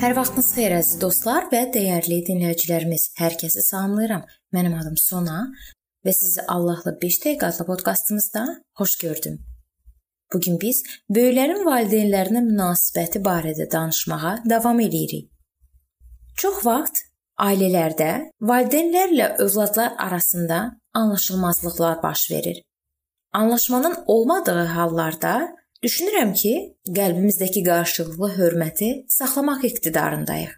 Hər vaxtınız xeyir əziz dostlar və dəyərli dinləyicilərimiz. Hər kəsi salamlayıram. Mənim adım Sona və sizi Allahla 5 dəqiqə adlı podkastımızda xoş gördüm. Bu gün biz böyüklərin valideynlərinə münasibəti barədə danışmağa davam edirik. Çox vaxt ailələrdə valideynlərlə övladlar arasında anlaşılmazlıqlar baş verir. Anlaşmanın olmadığı hallarda Düşünürəm ki, qəlbimizdəki qarşılıqlı hörməti saxlamaq iqtidarındayıq.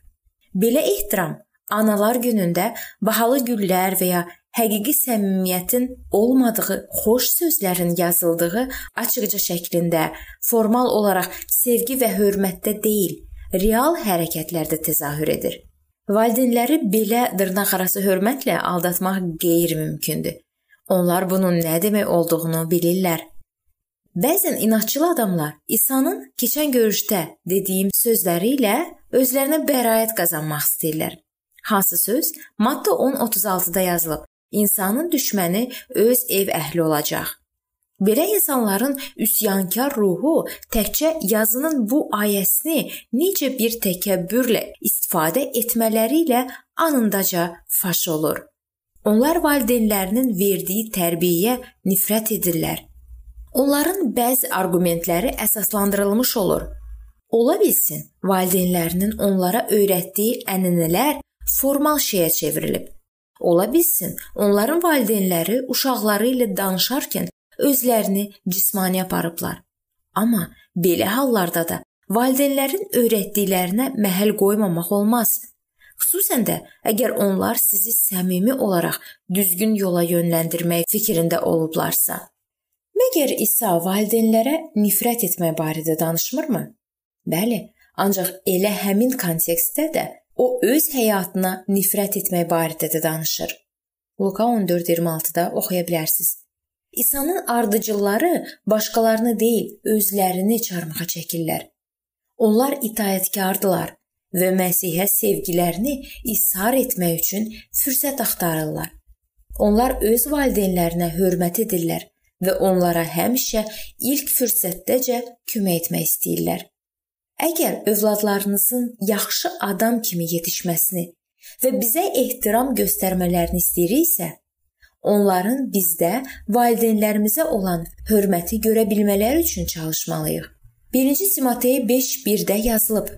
Belə ehtiram Analar günündə bahalı güllər və ya həqiqi səmimiyyətin olmadığı xoş sözlərin yazıldığı açıqca şəklində, formal olaraq sevgi və hörmətdə deyil, real hərəkətlərdə təzahür edir. Valideynləri belə dırnaqarası hörmətlə aldatmaq qeyri-mümkündür. Onlar bunun nə demək olduğunu bilirlər. Bəzən inadçıl adamlar İsa'nın keçən görüşdə dediyim sözləri ilə özlərinə bəraət qazanmaq istəyirlər. Hansı söz? Matta 10:36-da yazılıb. İnsanın düşməni öz ev əhli olacaq. Belə insanların üsyankar ruhu təkcə yazının bu ayəsini necə bir təkəbbürlə istifadə etmələri ilə anındaca faş olur. Onlar valideynlərinin verdiyi tərbiyəyə nifrət edirlər Onların bəzi arqumentləri əsaslandırılmış olur. Ola bilsin, valideynlərinin onlara öyrətdiyi ənənələr formal şeyə çevrilib. Ola bilsin, onların valideynləri uşaqları ilə danışarkən özlərini cismani aparıblar. Amma belə hallarda da valideynlərin öyrətdiklərinə məhəl qoymamaq olmaz. Xüsusən də əgər onlar sizi səmimi olaraq düzgün yola yönləndirmək fikrində olublarsa. Məgər İsa valideynlərə nifrət etmək barədə danışmırmı? Bəli, ancaq elə həmin kontekstdə də o öz həyatına nifrət etmək barədə də danışır. Luka 14:26-da oxuya bilərsiniz. İsa'nın ardıcılları başqalarını deyil, özlərini çarmıxa çəkirlər. Onlar itaətkardılar və Məsihə sevgilərini ishar etmək üçün fürsət axtarırlar. Onlar öz valideynlərinə hörmət edirlər və onlara həmişə ilk fürsətdəcə kömək etmək istəyirlər. Əgər övladlarınızın yaxşı adam kimi yetişməsini və bizə ehtiram göstərmələrini istəyiriksə, onların bizdə valideynlərimizə olan hörməti görə bilmələri üçün çalışmalıyıq. 1-ci Timotey 5:1-də yazılıb: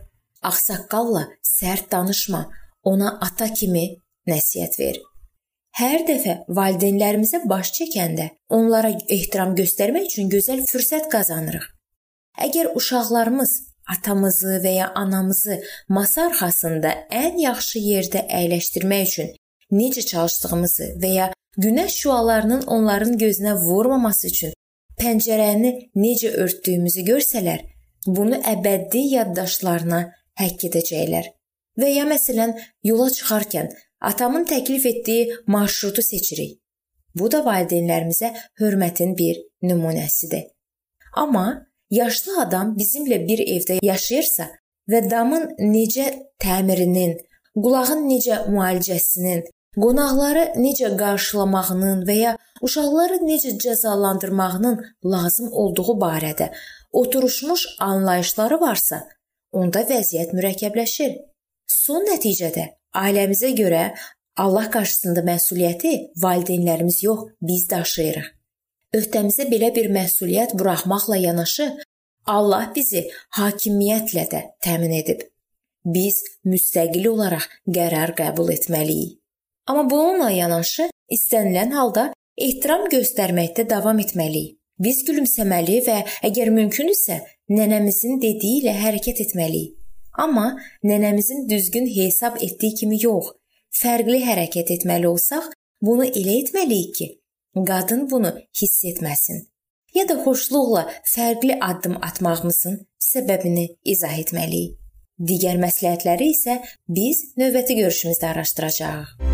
Ağsaqqalla sərt danışma, ona ata kimi nəsihət ver. Hər dəfə valideynlərimizə baş çəkəndə onlara ehtiram göstərmək üçün gözəl fürsət qazanırıq. Əgər uşaqlarımız atamızı və ya anamızı masa arxasında ən yaxşı yerdə əyləşdirmək üçün necə çalışdığımızı və ya günəş şüalarının onların gözünə vurmaması üçün pəncərəni necə örtdüyümüzü görsələr, bunu əbədi yaddaşlarına həkk edəcəklər. Və ya məsələn, yola çıxarkən atamın təklif etdiyi marşrutu seçirik. Bu da valideynlərimizə hörmətin bir nümunəsidir. Amma yaşlı adam bizimlə bir evdə yaşayırsa və damın necə təmirinin, qulağın necə müalicəsinin, qonaqları necə qarşılamağının və ya uşaqları necə cəzalandırmağının lazım olduğu barədə oturuşmuş anlayışları varsa, onda vəziyyət mürəkkəbləşir. Son nəticədə Ailəmizə görə Allah qarşısında məsuliyyəti valideynlərimiz yox, biz daşıyırıq. Öhdəmizə belə bir məsuliyyət buraxmaqla yanaşı Allah bizi hakimiyyətlə də təmin edib. Biz müstəqil olaraq qərar qəbul etməliyik. Amma bununla yanaşı istənilən halda ehtiram göstərməkdə davam etməliyik. Biz gülümsəməli və əgər mümkünsə, nənəmizin dediyi ilə hərəkət etməliyik. Amma nənəmizin düzgün hesab etdiyi kimi yox, fərqli hərəkət etməli olsaq, bunu elə etməliyik ki, qadın bunu hiss etməsin. Ya da xoşluqla fərqli addım atmağımızın səbəbini izah etməliyik. Digər məsləhətləri isə biz növbəti görüşümüzdə araşdıracağıq.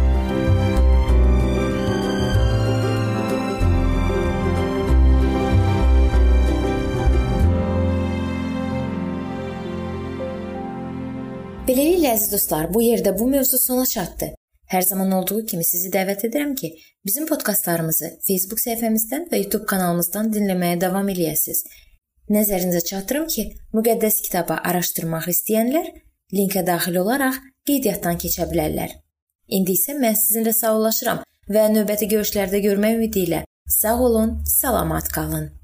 Beləliklə əziz dostlar, bu yerdə bu mövzu sona çatdı. Hər zaman olduğu kimi sizi dəvət edirəm ki, bizim podkastlarımızı Facebook səhifəmizdən və YouTube kanalımızdan dinləməyə davam eləyəsiniz. Nəzərinizə çatdırım ki, müqəddəs kitabı araşdırmaq istəyənlər linkə daxil olaraq qeydiyyatdan keçə bilərlər. İndi isə mən sizinlə sağollaşıram və növbəti görüşlərdə görmək ümidi ilə sağ olun, salamat qalın.